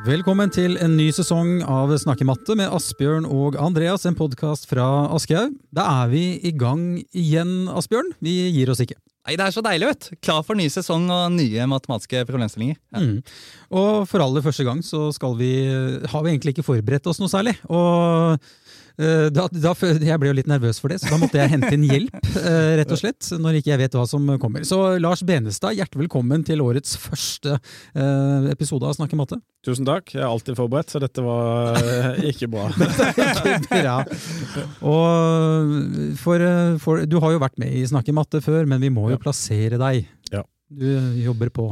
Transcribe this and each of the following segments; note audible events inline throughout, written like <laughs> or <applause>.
Velkommen til en ny sesong av Snakkematte med Asbjørn og Andreas, en podkast fra Aschehoug. Da er vi i gang igjen, Asbjørn. Vi gir oss ikke. Nei, Det er så deilig, vet. Klar for ny sesong og nye matematiske problemstillinger. Ja. Mm. Og for aller første gang så skal vi, har vi egentlig ikke forberedt oss noe særlig. Og da, da, jeg ble jo litt nervøs for det, så da måtte jeg hente inn hjelp, eh, rett og slett, når ikke jeg vet hva som kommer. Så Lars Benestad, hjertelig velkommen til årets første eh, episode av Snakke matte. Tusen takk. Jeg er alltid forberedt, så dette var eh, ikke bra. <laughs> Ikke bra. Og for, for, du har jo vært med i Snakke matte før, men vi må jo plassere deg. Ja. Du jobber på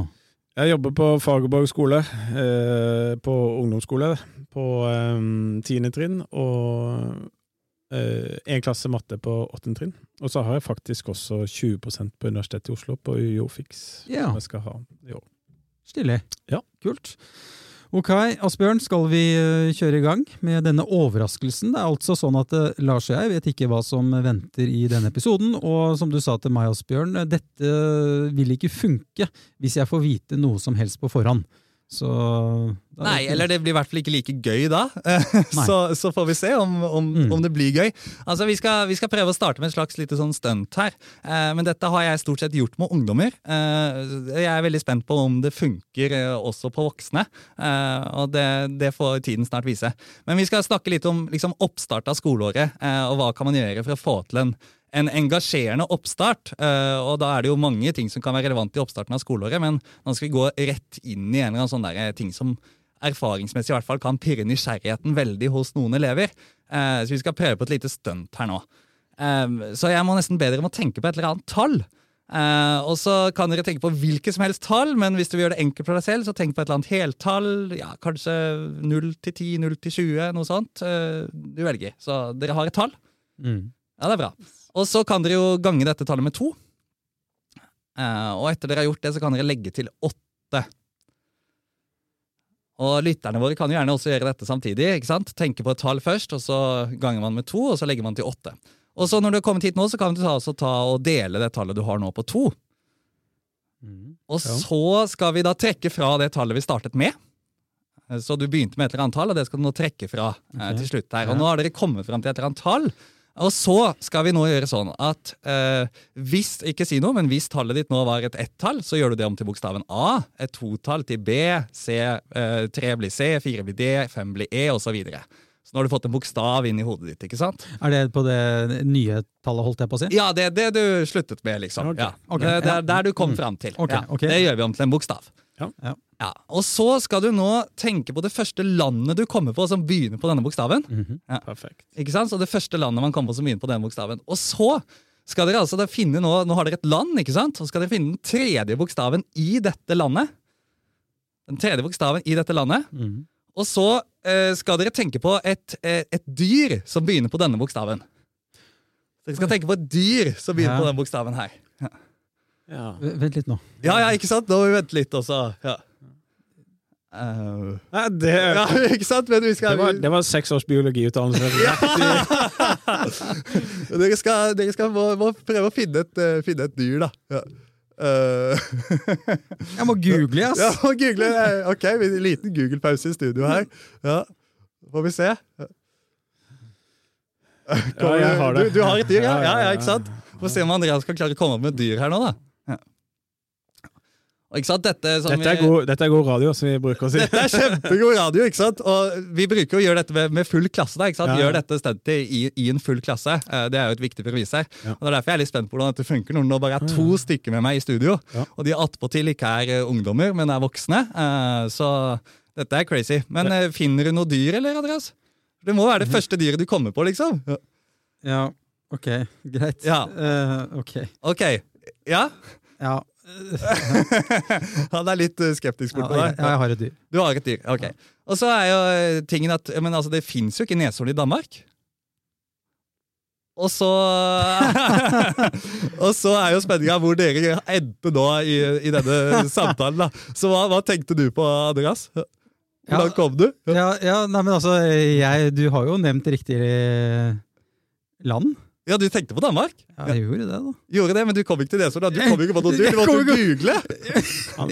Jeg jobber på Fagerborg skole, eh, på ungdomsskole, på eh, tiende trinn, og én klasse matte på åttende trinn. Og så har jeg faktisk også 20% på Universitetet i Oslo, på UiO-fiks, Ja. som jeg skal ha i år. Stilig. Ja. Kult. Ok, Asbjørn, skal vi eh, kjøre i gang med denne overraskelsen? Det er altså sånn at eh, Lars og jeg vet ikke hva som venter i denne episoden, og som du sa til meg, Asbjørn, eh, dette vil ikke funke hvis jeg får vite noe som helst på forhånd. Så Nei, Nei, eller det blir i hvert fall ikke like gøy da. <laughs> Så, så får vi se om, om, Mm. om det blir gøy. Altså, vi skal, vi skal prøve å starte med et slags lite sånn stunt her. Eh, men dette har jeg stort sett gjort med ungdommer. Eh, jeg er veldig spent på om det funker eh, også på voksne. Eh, og det, det får tiden snart vise. Men vi skal snakke litt om liksom, oppstart av skoleåret, eh, og hva kan man gjøre for å få til en en engasjerende oppstart. eh, og da er det jo mange ting som kan være relevant i oppstarten av skoleåret, men nå skal vi gå rett inn i en eller annen sånn der ting som erfaringsmessig i hvert fall kan pirre nysgjerrigheten veldig hos noen elever. Eh, så vi skal prøve på et lite stunt her nå. Eh, så jeg må nesten be dere om å tenke på et eller annet tall. Eh, og så kan dere tenke på hvilket som helst tall, men hvis du vil gjøre det enkelt for deg selv, så tenk på et eller annet heltall. Ja, kanskje 0 til 10, 0 til 20, noe sånt. Eh, du velger. Så dere har et tall. Mm. Ja, det er bra. Og så kan dere jo gange dette tallet med to. Eh, og etter dere har gjort det, så kan dere legge til åtte. Og lytterne våre kan jo gjerne også gjøre dette samtidig. ikke sant? Tenke på et tall først, og så ganger man med to, og så legger man til åtte. Og så når du har kommet hit nå, så kan du ta, altså ta og dele det tallet du har nå, på to. Mm. Og Ja. så skal vi da trekke fra det tallet vi startet med. Eh, Så du begynte med et eller annet tall, og det skal du nå trekke fra okay. Til slutt her. Og nå har dere kommet fram til et eller annet tall. Og så skal vi nå gjøre sånn at eh, hvis ikke si noe, men hvis tallet ditt nå var et ett-tall, så gjør du det om til bokstaven A, et totall til B, C, eh, tre blir C, fire blir D, fem blir E, og så videre. Så nå har du fått en bokstav inn i hodet ditt, ikke sant? Er det på det nye tallet, holdt jeg på å si? Ja, det er det du sluttet med, liksom. Okay. Ja. Okay. Det, er der du kom Mm. fram til. Okay. Ja. Det gjør vi om til en bokstav. Ja. Ja. Ja, Og så skal du nå tenke på det første landet du kommer på som begynner på denne bokstaven. Mhm. Perfekt. Ikke sant? Så det første landet man kommer på som begynner på denne bokstaven. Og så skal dere altså da finne nå, nå har dere et land, ikke sant? Så skal dere finne den tredje bokstaven i dette landet. Den tredje bokstaven i dette landet. Mhm. Og så eh, skal dere tenke på et, eh, et dyr som begynner på denne bokstaven. Dere skal tenke på et dyr som begynner Ja. på denne bokstaven her. Ja. Vent litt nå. Ja, ja, ikke sant? Nå må vi vente litt også. Ja. Uh, Nei, det, ja, <laughs> ikke sant? Men vi det, var, det var seks års biologiutdannelse. <laughs> <laughs> dere skal, dere skal må, må prøve å finne et, uh, finne et dyr, da. Ja. Uh, Jeg må google, ass! ja, må google. eh, Ok, en liten Google-pause i studio her. Ja, Får vi se. Ja, jeg har det. Du, du har et dyr, ja? Ja, Ja, ja, ja, ja. ikke sant? Få se om Andreas kan klare å komme opp med et dyr her nå, da. Ja. Og ikke sant, dette, som Dette er vi- god, dette er god radio, som vi bruker å si. Dette er kjempegod radio, ikke sant? Og vi bruker å gjøre dette med, med full klasse. da, ikke sant? Ja. Gjør dette stuntet i, i en full klasse. Eh, Det er jo et viktig premiss her. Ja. Og Det er derfor jeg er litt spent på hvordan dette funker når det bare er to stykker med meg i studio. Ja. Og de attpåtil ikke er eh, ungdommer, men er voksne. Eh, Så dette er crazy. Men finner du noe dyr, eller, Andreas? Det må være det første dyret du kommer på, liksom. Ja. Ja, ok, greit. Ja. Uh, ok. Ok. Ja? Ja. <laughs> Han er litt eh, skeptisk bort på ja, deg. jeg har et dyr. Du har et dyr. ok. Og så er jo eh, tingen at men altså, det fins jo ikke neshorn i Danmark. Og så <laughs> Og så er jo spenninga hvor dere endte nå i, i denne <laughs> samtalen. da. Så hva, hva tenkte du på, Andreas? Hvordan Ja. kom du? Ja, ja, nei, men altså, jeg, du har jo nevnt riktig land. Ja, du tenkte på Danmark? Ja, jeg gjorde det, da. Gjorde det, men du kom ikke til Nesodden. da. Du kom ikke på noe, du. Du måtte Jeg kom google.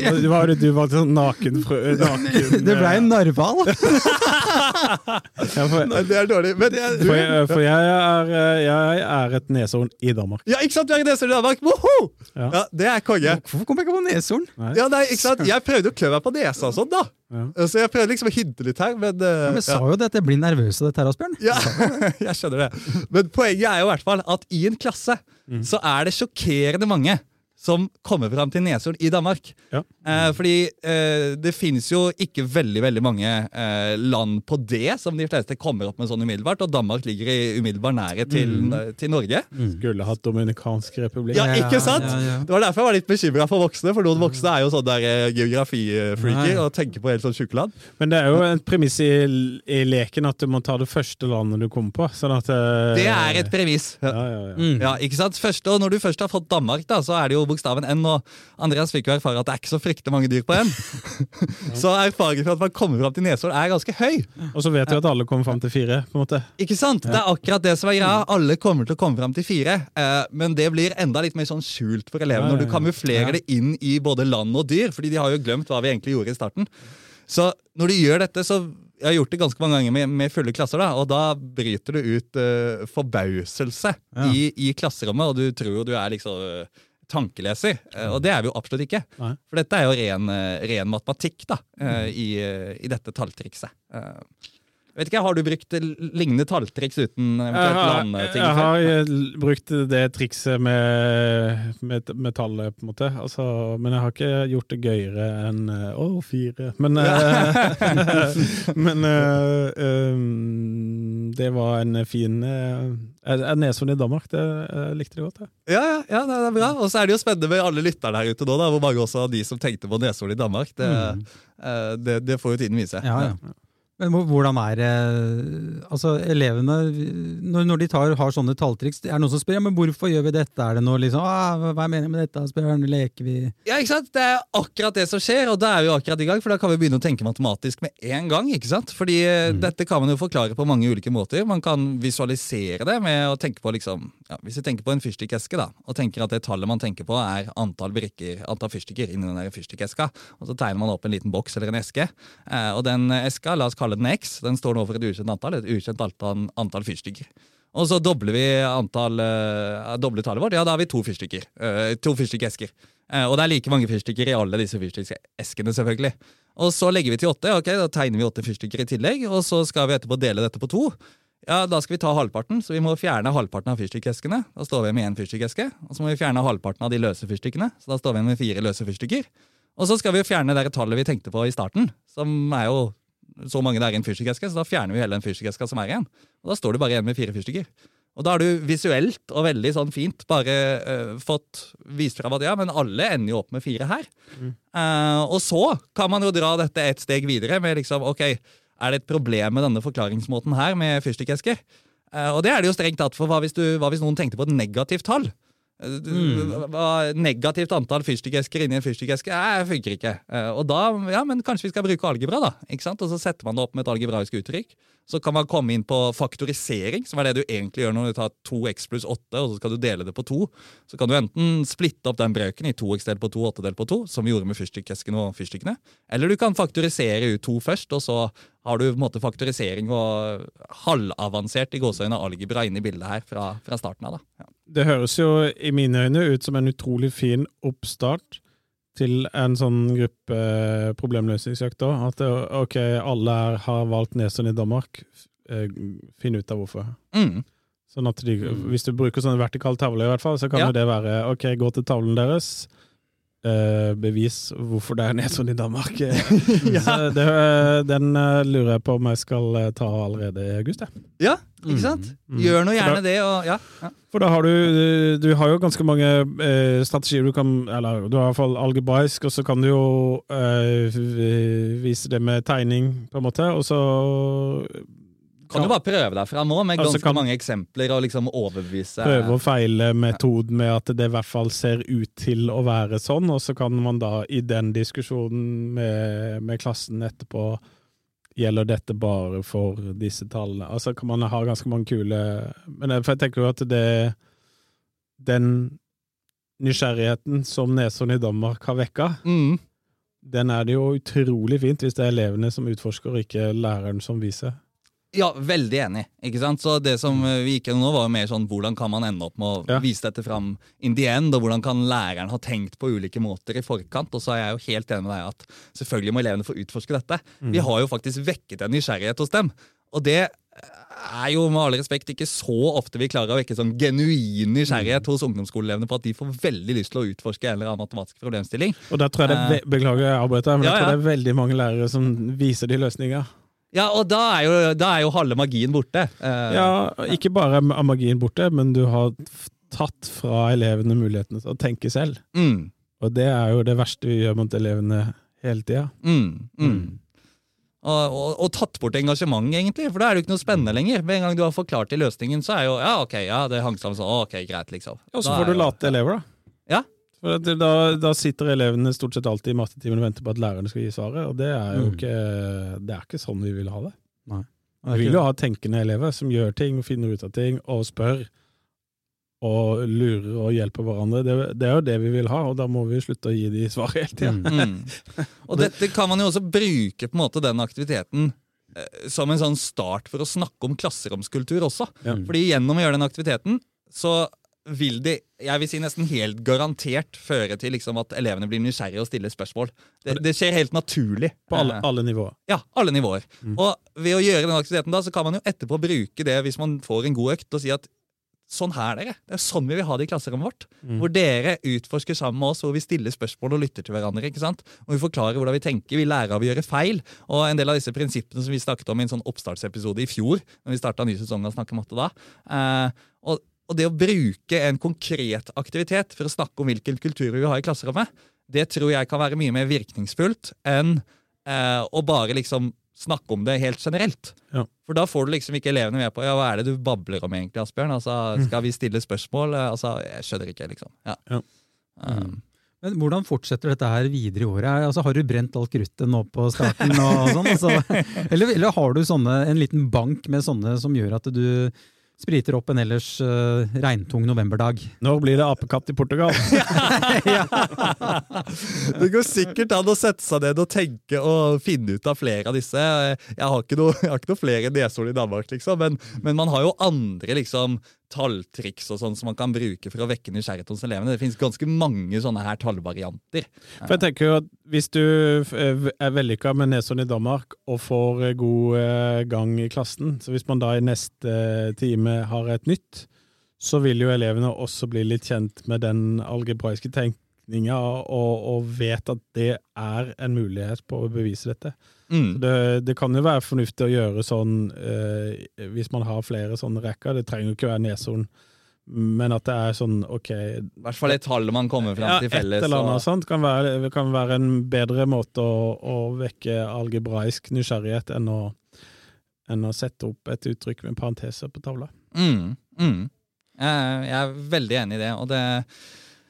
Ja, du, var, du var sånn naken, <laughs> naken Det ble en narval. <laughs> ja, for, Nei, det er dårlig. Men du, for, jeg, for jeg, er, eh, jeg er et neshorn i Danmark. ja, ikke sant? Du er et neshorn i Danmark. Woho! Ja. Ja, det er konge. Hvorfor kom jeg ikke på neshorn? Nei. Ja, nei, ikke sant? Jeg prøvde å klø meg på nesa og sånn, da. Ja. Så jeg prøvde liksom å hinte litt her, men, uh, Men jeg sa jo det at jeg blir nervøs av dette her, Asbjørn. Ja, <laughs> jeg skjønner det. Men poenget er jo i hvert fall at i en klasse så er det sjokkerende mange som kommer fram til Nesodden i Danmark. Ja. Eh, fordi eh, det finnes jo ikke veldig veldig mange eh, land på det som de fleste kommer opp med sånn umiddelbart, og Danmark ligger i umiddelbar nærhet til, til Norge. Skulle hatt Dominikansk republikk. Ja, ikke sant? Ja, ja. Det var derfor jeg var litt bekymra for voksne, for noen voksne er jo sånn der eh, geografifreaker og tenker på helt sånn tjukke land. Men det er jo en premiss i, i leken at du må ta det første landet du kommer på. Sånn at eh, Det er et premiss. ja, ja, ja. Mm. Ja, ikke sant? Første, og Når du først har fått Danmark, da, så er det jo bokstaven N. Og Andreas fikk jo erfare at det er ikke så fryktelig mange dyr på N. <laughs> så erfaringen for at man kommer fram til Nesodden er ganske høy. Og så vet vi at alle kommer fram til fire. på en måte. Ikke sant? Det er akkurat det som er greia. Alle kommer til å komme fram til fire. Eh, men det blir enda litt mer sånn skjult for elevene når du kamuflerer det inn i både land og dyr. Fordi de har jo glemt hva vi egentlig gjorde i starten. Så når du gjør dette, så jeg har gjort det ganske mange ganger med, med fulle klasser, da, og da bryter du ut uh, forbauselse Ja. i, i klasserommet, og du tror du er liksom eh, tankeleser. Eh, og det er vi jo absolutt ikke. Nei. For dette er jo ren, eh, ren matematikk da, eh, i, i dette talltrikset. Jeg vet ikke, Har du brukt lignende talltriks uten Jeg eventuelt har, landting? jeg før? har eh, brukt det trikset med, med, med tallet, på en måte. Altså, men jeg har ikke gjort det gøyere enn eh, å, fire. Men, eh, <laughs> men uh, um, det var en fin uh, Nesodden i Danmark, det uh, likte de godt. Jeg. Ja, ja, ja, det er bra. Og så er det jo spennende med alle lytterne her ute nå, da, hvor mange også av de som tenkte på Nesodden i Danmark. Det, Mm. uh, det, det får jo tiden vise. Ja, ja. Men hvordan er det altså elevene når, de tar, har sånne talltriks, er det noen som spør ja, men hvorfor gjør vi dette? Er det noe liksom, ah, hva er meningen med dette? Spør han, Leker vi? Ja, ikke sant? Det er akkurat det som skjer, og da er vi akkurat i gang, for da kan vi begynne å tenke matematisk med en gang. ikke sant? Fordi mm. dette kan man jo forklare på mange ulike måter. Man kan visualisere det med å tenke på liksom, ja, Hvis vi tenker på en fyrstikkeske, da, og tenker at det tallet man tenker på er antall brikker, antall fyrstikker inni den fyrstikkeska, og så tegner man opp en liten boks eller en eske, eh, og den eska, la oss kalle den X, den står nå for et ukjent antall, et ukjent antall, antall fyrstikker. Og så dobler vi antall, uh, dobler tallet vårt. Ja, da har vi to fyrstikker. Uh, to fyrstikkesker. Uh, og det er like mange fyrstikker i alle disse fyrstikkeskene, selvfølgelig. Og så legger vi til åtte. ok, Da tegner vi åtte fyrstikker i tillegg. Og så skal vi etterpå dele dette på to. Ja, Da skal vi ta halvparten, så vi må fjerne halvparten av fyrstikkeskene. Da står vi med én fyrstikkeske. Og så må vi fjerne halvparten av de løse fyrstikkene. Så da står vi med fire løse fyrstikker. Og så skal vi fjerne det tallet vi tenkte på i starten, som er jo så mange det er i en fyrstikkeske, så da fjerner vi hele den fyrstikkeska som er igjen. Og da står du bare igjen med fire fyrstikker. Og da har du visuelt og veldig sånn fint bare uh, fått vist fram at ja, men alle ender jo opp med fire her. Eh, og så kan man jo dra dette et steg videre med liksom, ok, er det et problem med denne forklaringsmåten her med fyrstikkesker? Uh, og det er det jo strengt tatt, for hva hvis, du, hva hvis noen tenkte på et negativt tall? Eh, du- hva- Negativt antall fyrstikkesker inni en fyrstikkeske eh, funker ikke. Eh, og da, ja, men kanskje vi skal bruke algebra, da. ikke sant? Og så setter man det opp med et algebraisk uttrykk. Så kan man komme inn på faktorisering, som er det du egentlig gjør når du tar 2x pluss 8, og så skal du dele det på 2. Så kan du enten splitte opp den brøken i 2x delt på 2 og 8 delt på 2, som vi gjorde med fyrstikkeskene og fyrstikkene. Eller du kan faktorisere ut 2 først, og så har du på en måte faktorisering og halvavansert i gåseøyne algebra inn i bildet her fra, fra starten av. da. Ja. Det høres jo i mine øyne ut som en utrolig fin oppstart til en sånn gruppe problemløsningsøkt. da. At ok, alle her har valgt Nesodden i Danmark. Eh, Finn ut av hvorfor. Mm. Sånn at de, Hvis du bruker sånne vertikale tavler, i hvert fall, så kan Ja. det være ok, gå til tavlen deres. Eh, bevis hvorfor det er Nesodden i Danmark. <laughs> Så det, eh, den eh, lurer jeg på om jeg skal eh, ta allerede i august. jeg. Ja, ikke sant? Mm. Gjør nå gjerne da- det. og ja. ja. For da har du Du har jo ganske mange eh, strategier du kan Eller du har i hvert fall algebraisk, og så kan du jo eh, vise det med tegning, på en måte, og så Kan du bare prøve deg fram nå med Altså, ganske kan- mange eksempler og liksom overbevise prøve og feile metoden med at det i hvert fall ser ut til å være sånn, og så kan man da i den diskusjonen med, med klassen etterpå gjelder dette bare for disse tallene? Altså kan man ha ganske mange kule Men for jeg tenker jo at det Den nysgjerrigheten som Nesodden i Danmark har vekka, Mm. den er det jo utrolig fint hvis det er elevene som utforsker, og ikke læreren som viser. Ja, veldig enig. ikke sant? Så Det som eh, vi gikk gjennom nå, var jo mer sånn hvordan kan man ende opp med å Ja. vise dette fram in the end, og hvordan kan læreren ha tenkt på ulike måter i forkant. Og så er jeg jo helt enig med deg at selvfølgelig må elevene få utforske dette. Vi har jo faktisk vekket en nysgjerrighet hos dem. Og det er jo med all respekt ikke så ofte vi klarer å vekke sånn genuin nysgjerrighet hos ungdomsskoleelevene på at de får veldig lyst til å utforske en eller annen matematisk problemstilling. Og der tror jeg det ve- Beklager, jeg avbryter, men Ja, jeg tror det er veldig mange lærere som viser de løsninger. Ja, og da er jo, da er jo halve magien borte. Uh, Ja, ikke bare er magien borte, men du har tatt fra elevene mulighetene til å tenke selv. Mm, Og det er jo det verste vi gjør mot elevene hele tida. mm, mm. Og, og, og tatt bort engasjement, egentlig. For da er det jo ikke noe spennende lenger. Med en gang du har forklart i løsningen, så er jo ja, ok, ja, det hang sammen sånn, ok, greit, liksom. Og så får du late elever, da. For at da, da sitter elevene stort sett alltid i mattetimen og venter på at lærerne skal gi svaret, og det er jo Mm. ikke, det er ikke sånn vi vil ha det. Er Vi vil jo ha tenkende elever som gjør ting, finner ut av ting, og spør. Og lurer og hjelper hverandre. Det, det er jo det vi vil ha, og da må vi slutte å gi de svar hele tida. Mm. Mm. Og dette kan man jo også bruke på en måte den aktiviteten eh, som en sånn start for å snakke om klasseromskultur også. Ja. Fordi gjennom å gjøre den aktiviteten, så vil det jeg vil si nesten helt garantert føre til liksom at elevene blir nysgjerrige og stiller spørsmål. Det, det skjer helt naturlig. På alle, Eh, alle nivåer. Ja, alle nivåer. Mm. Og ved å gjøre den aktiviteten da, så kan man jo etterpå bruke det hvis man får en god økt, og si at sånn her, dere. Det er sånn vi vil ha det i klasserommet vårt. Mm. Hvor dere utforsker sammen med oss, hvor vi stiller spørsmål og lytter til hverandre. ikke sant? Og vi forklarer hvordan vi tenker, vi lærer av å gjøre feil. Og en del av disse prinsippene som vi snakket om i en sånn oppstartsepisode i fjor, når vi starta ny sesong av Snakke matte da. Eh, og, og det å bruke en konkret aktivitet for å snakke om hvilken kultur vi har i klasserommet, det tror jeg kan være mye mer virkningsfullt enn eh, å bare liksom snakke om det helt generelt. Ja. For da får du liksom ikke elevene med på ja, hva er det du babler om egentlig, Asbjørn? Altså, skal vi stille spørsmål? Eh, Altså, jeg skjønner ikke, liksom. Ja. Ja. Um, Men hvordan fortsetter dette her videre i året? Altså, har du brent alt kruttet nå på starten? Og sånn, altså? <laughs> eller, eller har du sånne, en liten bank med sånne som gjør at du spriter opp en ellers uh, regntung novemberdag? Når blir det apekatt i Portugal? <laughs> det går sikkert an å sette seg ned og tenke og finne ut av flere av disse. Jeg har ikke noe, jeg har ikke noe flere neshorn i Danmark, liksom, men, men man har jo andre liksom, talltriks og sånn som man kan bruke for å vekke nysgjerrighet hos elevene. Det finnes ganske mange sånne her tallvarianter. For jeg tenker jo at Hvis du eh, er vellykka med Nesodden i Danmark og får eh, god eh, gang i klassen, så hvis man da i neste time har et nytt, så vil jo elevene også bli litt kjent med den algebraiske tenkninga og, og vet at det er en mulighet på å bevise dette. Mm. Det, det kan jo være fornuftig å gjøre sånn eh, hvis man har flere sånne rekker. Det trenger jo ikke være neshorn, men at det er sånn OK I hvert fall et tall man kommer fram til felles. et eller annet og- sånt kan være, kan være en bedre måte å, å vekke algebraisk nysgjerrighet enn å, enn å sette opp et uttrykk med parenteser på tavla. Mm, mm. Jeg, jeg er veldig enig i det. og det,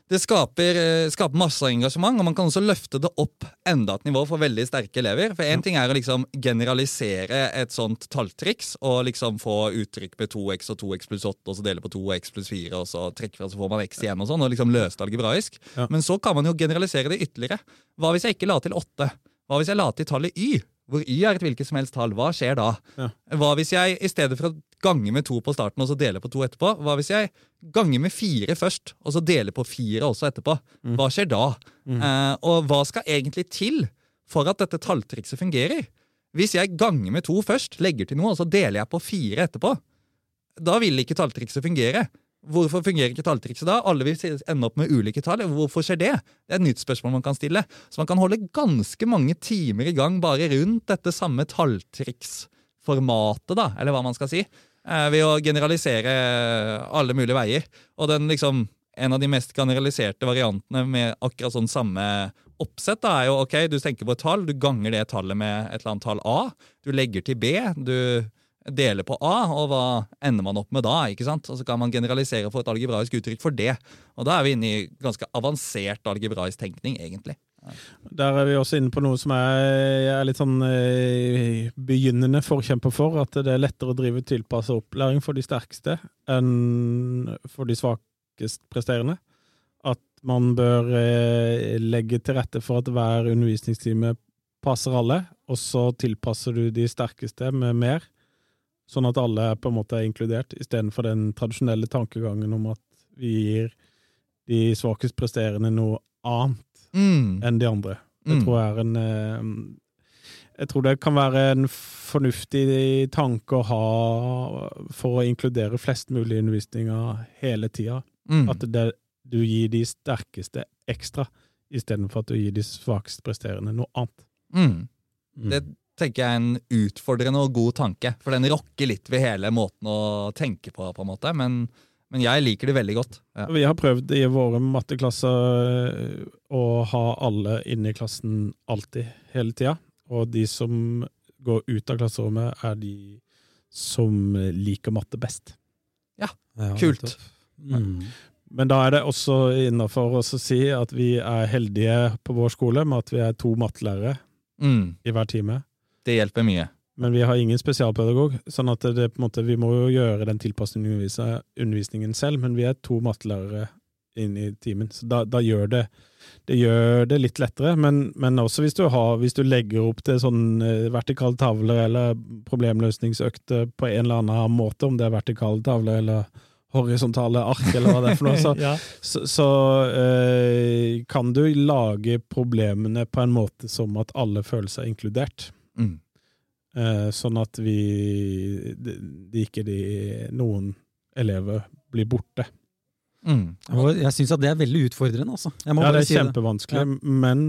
det skaper, eh, skaper masse engasjement, og man kan også løfte det opp enda et nivå for veldig sterke elever. For Én ting er å liksom generalisere et sånt talltriks og liksom få uttrykk med 2x og 2x pluss 8, og så dele på 2 og x pluss 4, og så trekke fra, så får man x igjen, og sånn, og liksom løse det algebraisk. Ja. Men så kan man jo generalisere det ytterligere. Hva hvis jeg ikke la til 8? Hva hvis jeg la til tallet y? Hvor y er et hvilket som helst tall. Hva skjer da? Ja. Hva hvis jeg i stedet for å gange med to på starten og så dele på to etterpå, hva hvis jeg ganger med fire først og så deler på fire også etterpå? Hva skjer da? Eh, og hva skal egentlig til for at dette talltrikset fungerer? Hvis jeg ganger med to først, legger til noe, og så deler jeg på fire etterpå, da vil ikke talltrikset fungere. Hvorfor fungerer ikke talltrikset da? Alle vil ende opp med ulike tall. Hvorfor skjer det? Det er et nytt spørsmål man kan stille. Så man kan holde ganske mange timer i gang bare rundt dette samme talltriksformatet, da, eller hva man skal si, ved å generalisere alle mulige veier. Og den liksom en av de mest generaliserte variantene med akkurat sånn samme oppsett da, er jo ok, du tenker på et tall, du ganger det tallet med et eller annet tall A, du legger til B, du deler på A, og hva ender man opp med da? ikke sant? Og så kan man generalisere og få et algebraisk uttrykk for det. Og da er vi inne i ganske avansert algebraisk tenkning, egentlig. Der er vi også inne på noe som jeg er litt sånn eh, begynnende forkjemper for. At det er lettere å drive tilpasset opplæring for de sterkeste enn for de svakest presterende. At man bør eh, legge til rette for at hver undervisningstime passer alle, og så tilpasser du de sterkeste med mer. Sånn at alle er på en måte inkludert, istedenfor den tradisjonelle tankegangen om at vi gir de svakest presterende noe annet Mm. enn de andre. Det Mm. tror jeg er en eh, Jeg tror det kan være en fornuftig tanke å ha for å inkludere flest mulig i undervisninga hele tida. Mm. At det, du gir de sterkeste ekstra, istedenfor at du gir de svakest presterende noe annet. Mm. Mm. Det tenker jeg er en utfordrende og god tanke, for den rokker litt ved hele måten å tenke på, på en måte. Men, men jeg liker det veldig godt. Ja. Vi har prøvd i våre matteklasser eh, å ha alle inne i klassen alltid, hele tida. Og de som går ut av klasserommet, er de som liker matte best. Ja, Kult. Mm. Men da er det også innafor oss å si at vi er heldige på vår skole med at vi er to mattelærere Mm. i hver time. Det hjelper mye. Men vi har ingen spesialpedagog, sånn at det, på en måte, vi må jo gjøre den tilpasningen i undervisningen selv, men vi er to mattelærere inn i timen, så da, da gjør det det gjør det litt lettere, men, men også hvis du, har, hvis du legger opp til sånn eh, vertikale tavler eller problemløsningsøkter på en eller annen måte, om det er vertikale tavler eller horisontale ark, eller hva det er for noe, så, <laughs> ja. så, så eh, kan du lage problemene på en måte som at alle føler seg inkludert. Mm. Eh, sånn at vi de, de ikke de, noen elever blir borte. Mm. Og jeg syns at det er veldig utfordrende, altså. Jeg må Ja, bare det er si kjempevanskelig, men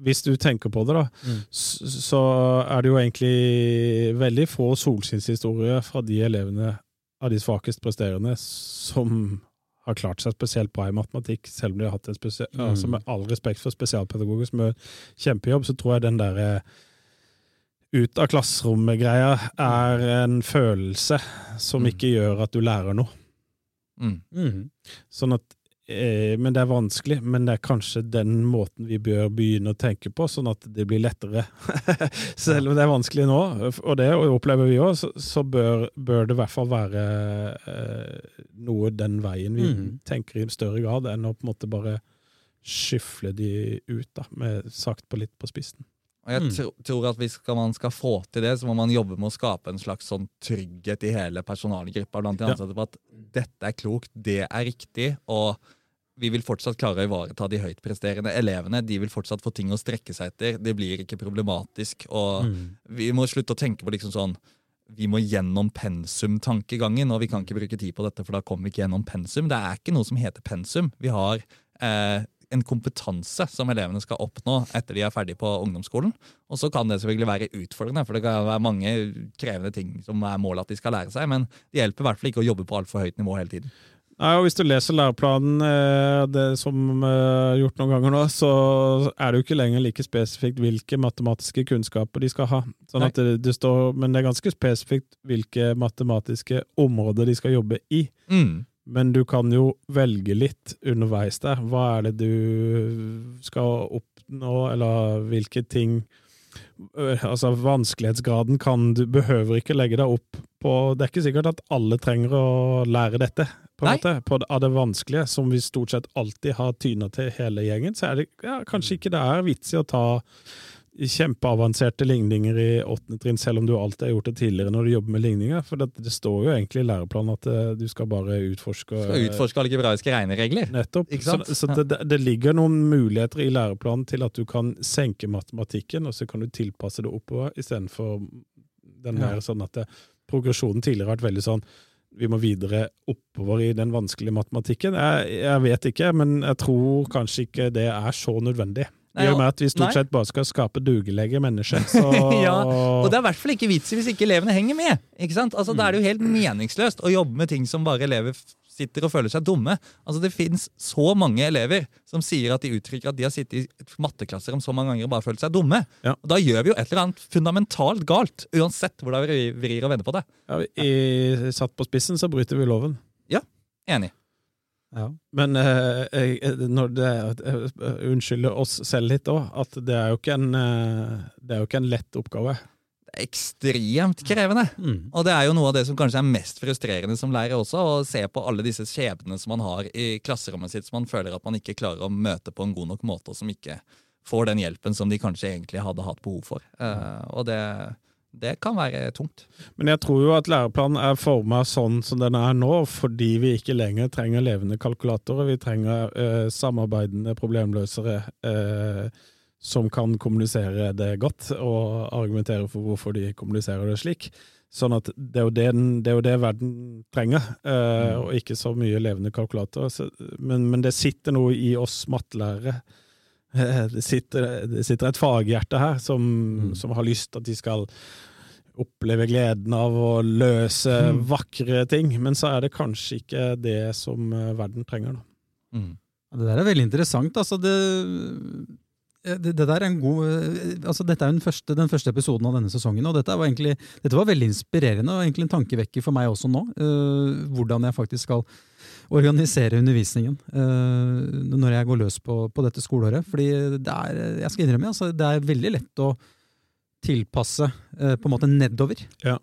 hvis du tenker på det, da, Mm. så er det jo egentlig veldig få solskinnshistorier fra de elevene av de svakest presterende som har klart seg spesielt bra i matematikk, selv om de har hatt en spesial... Mm. Altså med all respekt for spesialpedagoger som gjør kjempejobb, så tror jeg den derre ut av klasserommet-greia er en følelse som Mm. ikke gjør at du lærer noe. Mm. Mm. Sånn at, eh, men det er vanskelig, men det er kanskje den måten vi bør begynne å tenke på, sånn at det blir lettere. <laughs> Selv om det er vanskelig nå, og det opplever vi òg, så, så bør, bør det i hvert fall være eh, noe den veien vi Mhm. tenker i større grad, enn å på en måte bare skyfle de ut, da, med sagt på litt på spissen. Og jeg Mm. tro, tror at hvis man skal få til det, så må man jobbe med å skape en slags sånn trygghet i hele personalgruppa blant de ansatte på at dette er klokt, det er riktig, og vi vil fortsatt klare å ivareta de høytpresterende elevene. De vil fortsatt få ting å strekke seg etter. Det blir ikke problematisk. Og Mm. vi må slutte å tenke på liksom sånn vi må gjennom pensum-tankegangen, og vi kan ikke bruke tid på dette, for da kommer vi ikke gjennom pensum. Det er ikke noe som heter pensum. Vi har eh, en kompetanse som elevene skal oppnå etter de er ferdig på ungdomsskolen. Og så kan det selvfølgelig være utfordrende, for det kan være mange krevende ting som er målet at de skal lære seg, men det hjelper i hvert fall ikke å jobbe på altfor høyt nivå hele tiden. Nei, og Hvis du leser læreplanen, eh, det som er gjort noen ganger nå, så er det jo ikke lenger like spesifikt hvilke matematiske kunnskaper de skal ha. Sånn at det, det står, Men det er ganske spesifikt hvilke matematiske områder de skal jobbe i. Mm. Men du kan jo velge litt underveis der. Hva er det du skal oppnå, eller hvilke ting Altså, vanskelighetsgraden kan du behøver ikke legge deg opp på Det er ikke sikkert at alle trenger å lære dette, på en Nei. måte. På, av det vanskelige, som vi stort sett alltid har tyna til hele gjengen, så er det ja, kanskje ikke det er vits i å ta kjempeavanserte ligninger i åttende trinn, selv om du alltid har gjort det tidligere når du jobber med ligninger. For det, det står jo egentlig i læreplanen at eh, du skal bare utforske Skal utforske algebraiske regneregler. Nettopp. Så, så det, det- ligger noen muligheter i læreplanen til at du kan senke matematikken, og så kan du tilpasse det oppover, istedenfor den Ja. sånn at det, progresjonen tidligere har vært veldig sånn vi må videre oppover i den vanskelige matematikken. Jeg, jeg vet ikke, men jeg tror kanskje ikke det er så nødvendig. Nei, I og med at vi stort nei. sett bare skal skape dugelige mennesker. <laughs> Så Ja, Og det er i hvert fall ikke vits i hvis ikke elevene henger med. ikke sant? Altså, Da er det jo helt meningsløst å jobbe med ting som bare elever sitter og føler seg dumme. Altså Det fins så mange elever som sier at de uttrykker at de har sittet i matteklasser om så mange ganger og bare følt seg dumme. Ja. Og Da gjør vi jo et eller annet fundamentalt galt, uansett hvordan vi vrir og vender på det. ja, i, satt på spissen så bryter vi loven. Ja, Enig. Ja. Men eh, jeg- når det, eh, unnskylder oss selv litt òg, at det er, en, eh, det er jo ikke en lett oppgave. Det er ekstremt krevende. Mm. Og det er jo noe av det som kanskje er mest frustrerende som lærer også, å se på alle disse skjebnene som man har i klasserommet sitt som man føler at man ikke klarer å møte på en god nok måte, og som ikke får den hjelpen som de kanskje egentlig hadde hatt behov for. Eh, og det, det kan være tungt. Men jeg tror jo at læreplanen er forma sånn som den er nå, fordi vi ikke lenger trenger levende kalkulatorer. Vi trenger eh, samarbeidende problemløsere eh, som kan kommunisere det godt, og argumentere for hvorfor de kommuniserer det slik. Sånn at det er jo det, den- det, er jo det verden trenger, eh, og ikke så mye levende kalkulatorer. Men, men det sitter noe i oss mattelærere. Eh, Det sitter, det sitter et faghjerte her som, Mm. som har lyst til at de skal oppleve gleden av å løse Mm. vakre ting, men så er det kanskje ikke det som eh, verden trenger. Da. Mm. Det der er veldig interessant. Altså det, det, det der er en god eh, altså Dette er den første, den første episoden av denne sesongen, og dette var, egentlig, dette var veldig inspirerende og egentlig en tankevekker for meg også nå. uh, hvordan jeg faktisk skal organisere undervisningen uh, når jeg går løs på, på dette skoleåret. Fordi det er, jeg skal innrømme, altså, det er veldig lett å tilpasse uh, på en måte nedover. Ja.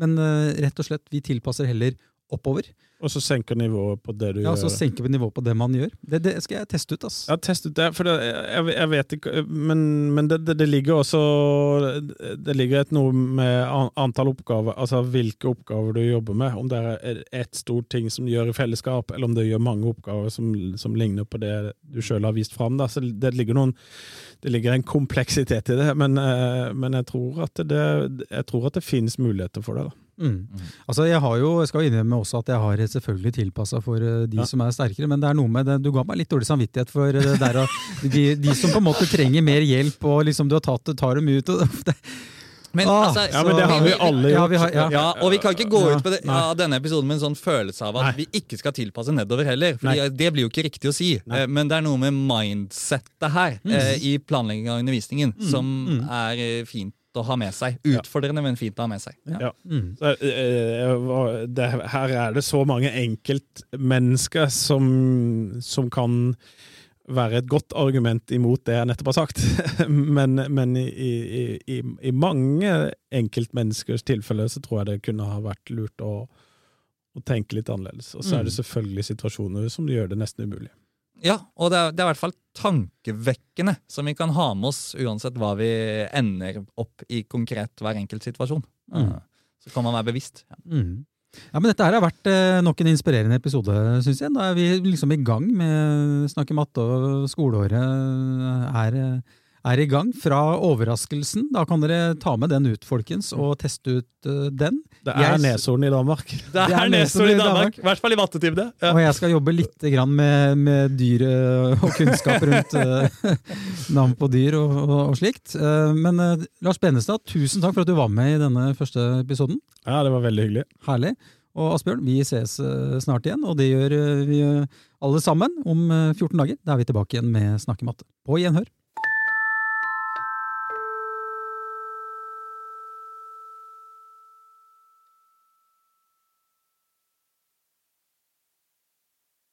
Men uh, rett og slett, vi tilpasser heller oppover. Og så senker nivået på det du Ja, gjør. Så senker vi nivået på det man gjør. Det, det skal jeg teste ut. ass. Ja, test ut det, for det, jeg, jeg vet ikke Men, men det, det, det ligger også Det ligger et noe med antall oppgaver, altså hvilke oppgaver du jobber med. Om det er ett stort ting som du gjør i fellesskap, eller om du gjør mange oppgaver som, som ligner på det du sjøl har vist fram. Da. Så det ligger noen det ligger en kompleksitet i det, men, eh, men jeg tror at det, jeg tror at det finnes muligheter for det. da. Mm. Altså, jeg har jo, jeg skal innrømme også at jeg har selvfølgelig tilpassa for eh, de Ja. som er sterkere, men det er noe med det, du ga meg litt dårlig samvittighet for det der <laughs> de, de som på en måte trenger mer hjelp, og liksom du har tatt det, tar dem ut og <laughs> det, Men, Ah, altså, Ja, men det har vi alle Ja, gjort. vi har- ja. Ja, og vi kan ikke gå Ja, ut på det, ja, denne episoden med en sånn følelse av at Nei. vi ikke skal tilpasse nedover heller. For det blir jo ikke riktig å si. Nei. Eh, Men det er noe med mindsettet her eh, i planlegging av undervisningen som mm. er eh, fint å ha med seg. Utfordrende, men fint å ha med seg. Ja. mm. Så, eh, det, her er det så mange enkeltmennesker som, som kan være et godt argument imot det jeg nettopp har sagt. <laughs> men men i, i, i, i mange enkeltmenneskers tilfeller så tror jeg det kunne ha vært lurt å, å tenke litt annerledes. Og så er det Mm. selvfølgelig situasjoner som gjør det nesten umulig. Ja, og det er, det er i hvert fall tankevekkende, som vi kan ha med oss uansett hva vi ender opp i konkret hver enkelt situasjon. Mm. Så kan man være bevisst. Ja. Mm. Ja, men Dette her har vært eh, nok en inspirerende episode, syns jeg. Da er vi liksom i gang med Snakke matte, og skoleåret er, eh, er i gang. Fra overraskelsen. Da kan dere ta med den ut, folkens, og teste ut uh, den. Det er Jeg- neshorn i Danmark. <laughs> Det er er neshorn i Danmark. I hvert fall i mattetimene. Ja. Og jeg skal jobbe litt grann med, med dyr eh, og kunnskap rundt uh, <laughs> navn på dyr og, og, og slikt. Uh, Men Lars Benestad, tusen takk for at du var med i denne første episoden. Ja, det var veldig hyggelig. Herlig. Og Asbjørn, vi ses snart igjen, og det gjør vi alle sammen om eh, 14 dager. Da er vi tilbake igjen med Snakkematte. På gjenhør.